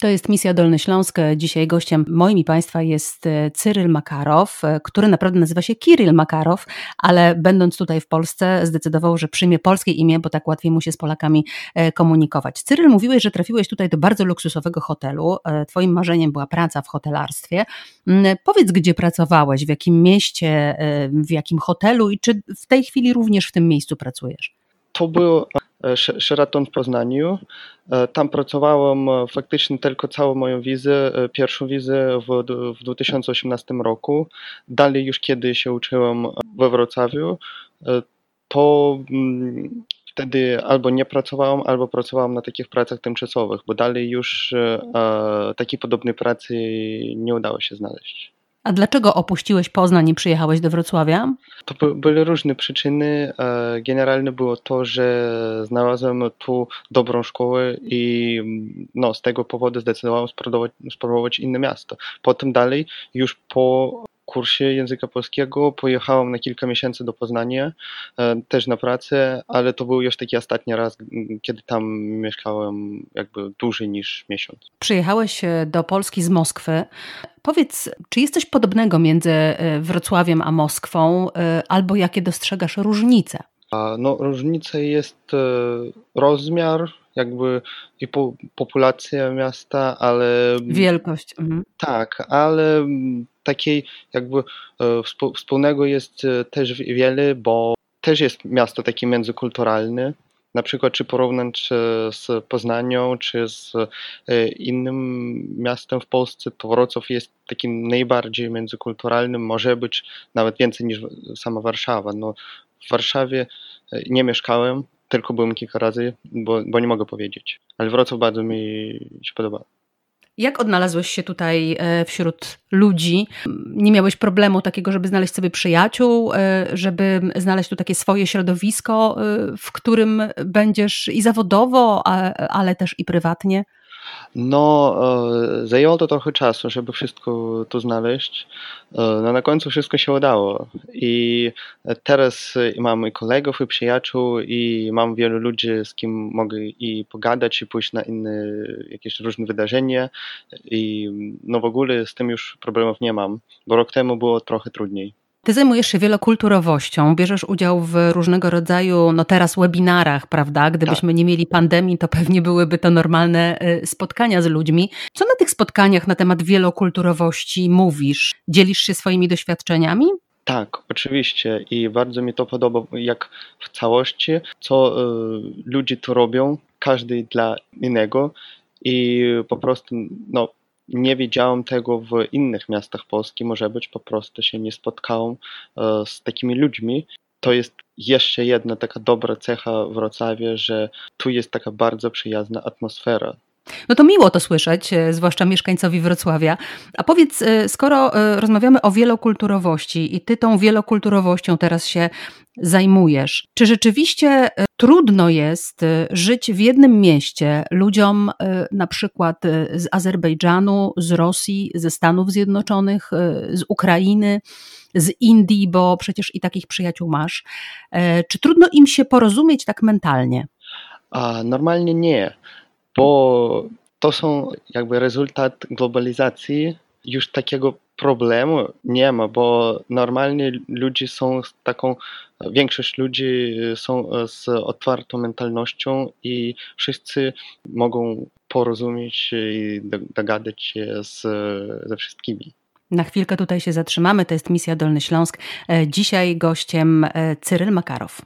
To jest Misja Dolny Śląsk. Dzisiaj gościem moim i Państwa jest e, Cyryl Makarow, e, który naprawdę nazywa się Kiryl Makarow, ale będąc tutaj w Polsce zdecydował, że przyjmie polskie imię, bo tak łatwiej mu się z Polakami e, komunikować. Cyryl, mówiłeś, że trafiłeś tutaj do bardzo luksusowego hotelu. Twoim marzeniem była praca w hotelarstwie. Mm, powiedz, gdzie pracowałeś, w jakim mieście, w jakim hotelu i czy w tej chwili również w tym miejscu pracujesz? To był Sheraton w Poznaniu. E, tam pracowałem e, faktycznie tylko całą moją wizę, e, pierwszą wizę w, w 2018 roku. Dalej już kiedy się uczyłem we Wrocławiu, to mm, wtedy albo nie pracowałem, albo pracowałem na takich pracach tymczasowych, bo dalej już takiej podobnej pracy nie udało się znaleźć. A dlaczego opuściłeś Poznań i przyjechałeś do Wrocławia? To były różne przyczyny. E, generalnie było to, że znalazłem tu dobrą szkołę i no, z tego powodu zdecydowałem spróbować, spróbować inne miasto. Potem dalej, już po kursie języka polskiego. Pojechałem na kilka miesięcy do Poznania, e, też na pracę, ale to był już taki ostatni raz, kiedy tam mieszkałem jakby dłużej niż miesiąc. Przyjechałeś e, do Polski z Moskwy. Powiedz, czy jest coś podobnego między e, Wrocławiem a Moskwą, albo jakie dostrzegasz różnice? No, różnica jest rozmiar, jakby i po, populacja miasta, ale. Wielkość. Mhm. Tak, ale takiej jakby e, wspólnego jest e, też wiele, bo też jest miasto takie międzykulturalne. Na przykład, czy porównać z Poznanią, czy z e, innym miastem w Polsce, to Wrocław jest takim najbardziej międzykulturalnym, może być nawet więcej niż sama Warszawa. No, w Warszawie nie mieszkałem, tylko byłem kilka razy, bo, bo nie mogę powiedzieć. Ale Wrocław bardzo mi się podoba. Jak odnalazłeś się tutaj e, wśród ludzi? Nie miałeś problemu takiego, żeby znaleźć sobie przyjaciół, e, żeby znaleźć tu takie swoje środowisko, e, w którym będziesz i zawodowo, ale też i prywatnie? No, e, zajęło to trochę czasu, żeby wszystko tu znaleźć. E, no, na końcu wszystko się udało. I teraz mam i kolegów, i przyjaciół, i mam wielu ludzi, z kim mogę i pogadać, i pójść na inne jakieś różne wydarzenia. I no w ogóle z tym już problemów nie mam, bo rok temu było trochę trudniej. Ty zajmujesz się wielokulturowością, bierzesz udział w różnego rodzaju, no teraz webinarach, prawda? Gdybyśmy tak. nie mieli pandemii, to pewnie byłyby to normalne y, spotkania z ludźmi. Co na tych spotkaniach na temat wielokulturowości mówisz? Dzielisz się swoimi doświadczeniami? Tak, oczywiście i bardzo mi to podoba, jak w całości, co y, ludzie tu robią, każdy dla innego i po prostu no, nie widziałem tego w innych miastach Polski, może być po prostu się nie spotkałem e, z takimi ludźmi. To jest jeszcze jedna taka dobra cecha w Wrocławiu, że tu jest taka bardzo przyjazna atmosfera. No to miło to słyszeć, e, zwłaszcza mieszkańcowi Wrocławia. A powiedz, e, skoro rozmawiamy o wielokulturowości i ty tą wielokulturowością teraz się zajmujesz, czy rzeczywiście trudno jest żyć w jednym mieście ludziom na przykład z Azerbejdżanu, z Rosji, ze Stanów Zjednoczonych, z Ukrainy, z Indii, bo przecież i takich przyjaciół masz. E, czy trudno im się porozumieć tak mentalnie? A, normalnie nie, bo to są jakby rezultat globalizacji już takiego problemu nie ma, bo normalnie ludzie są z taką, większość ludzi są z otwartą mentalnością i wszyscy mogą porozumieć i dogadać się z, ze wszystkimi. Na chwilkę tutaj się zatrzymamy. To jest misja Dolny Śląsk. E, dzisiaj gościem e, Cyryl Makarow.